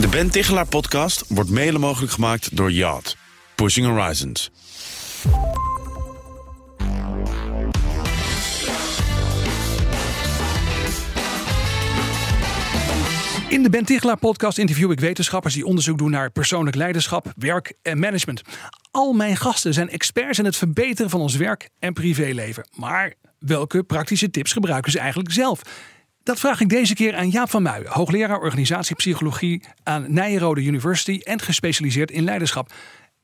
De Ben Tichelaar podcast wordt mede mogelijk gemaakt door Yacht. Pushing Horizons. In de Ben Tichelaar podcast interview ik wetenschappers die onderzoek doen naar persoonlijk leiderschap, werk en management. Al mijn gasten zijn experts in het verbeteren van ons werk en privéleven. Maar welke praktische tips gebruiken ze eigenlijk zelf? Dat vraag ik deze keer aan Jaap van Muijen, hoogleraar organisatiepsychologie aan Nijrode University en gespecialiseerd in leiderschap.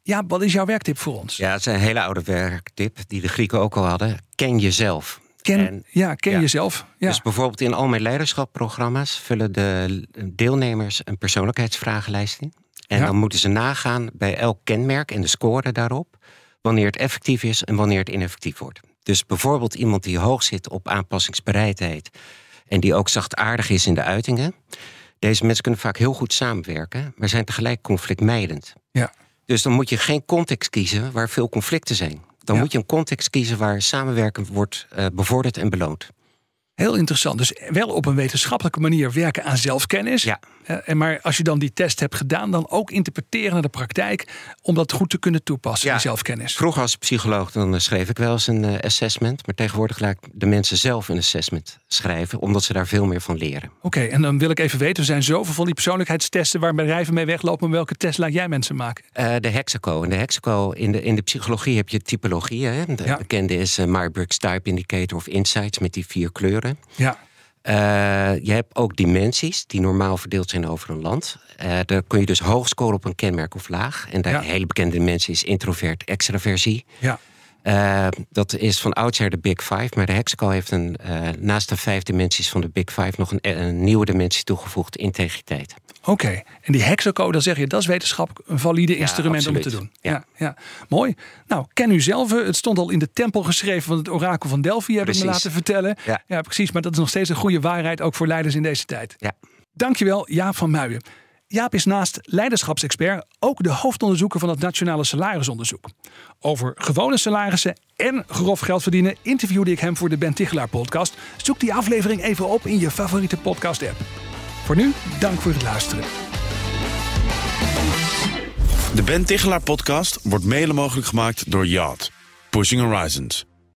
Jaap, wat is jouw werktip voor ons? Ja, het is een hele oude werktip die de Grieken ook al hadden. Ken jezelf. Ken, En- ja, ken ja. jezelf. Ja. Dus bijvoorbeeld in al mijn leiderschapprogramma's vullen de deelnemers een persoonlijkheidsvragenlijst in. En Ja. dan moeten ze nagaan bij elk kenmerk en de score daarop wanneer het effectief is en wanneer het ineffectief wordt. Dus bijvoorbeeld iemand die hoog zit op aanpassingsbereidheid en die ook zachtaardig is in de uitingen. Deze mensen kunnen vaak heel goed samenwerken, maar zijn tegelijk conflictmijdend. ja. Dus dan moet je geen context kiezen waar veel conflicten zijn. Dan Ja. moet je een context kiezen waar samenwerken wordt eh, bevorderd en beloond. Heel interessant. Dus wel op een wetenschappelijke manier werken aan zelfkennis. Ja. Eh, en maar als je dan die test hebt gedaan, dan ook interpreteren naar de praktijk. Om dat goed te kunnen toepassen, Ja. die zelfkennis. Vroeger als psycholoog dan eh, schreef ik wel eens een eh, assessment. Maar tegenwoordig laat ik de mensen zelf een assessment schrijven. Omdat ze daar veel meer van leren. Oké, en dan wil ik even weten, er zijn zoveel van die persoonlijkheidstesten waar bedrijven mee weglopen. Welke test laat jij mensen maken? De Hexaco. En de Hexaco, in de, in de psychologie heb je typologieën. De Ja. bekende is uh, Myers-Briggs Type Indicator of Insights met die vier kleuren. Ja, Eh, je hebt ook dimensies die normaal verdeeld zijn over een land. Eh, daar kun je dus hoog scoren op een kenmerk of laag. En de Ja. hele bekende dimensie is introvert, extraversie. ja. Eh, dat is van oudsher de Big Five. Maar de Hexaco heeft een, eh, naast de vijf dimensies van de Big Five nog een, een nieuwe dimensie toegevoegd: integriteit. Oké, en die hexacode, dan zeg je, dat is wetenschappelijk een valide instrument om te doen. Ja. ja, mooi. Nou, ken u zelf. eh, Het stond al in de tempel geschreven van het orakel van Delphi, heb ik me laten vertellen. Ja. precies. Maar dat is nog steeds een goede waarheid, ook voor leiders in deze tijd. Ja. Dankjewel, Jaap van Muijen. Jaap is naast leiderschapsexpert ook de hoofdonderzoeker van het Nationale Salarisonderzoek. Over gewone salarissen en grof geld verdienen interviewde ik hem voor de Ben Tichelaar podcast. Zoek die aflevering even op in je favoriete podcast app. Voor nu, dank voor het luisteren. De Ben Tichelaar podcast wordt mede mogelijk gemaakt door Yacht. Pushing Horizons.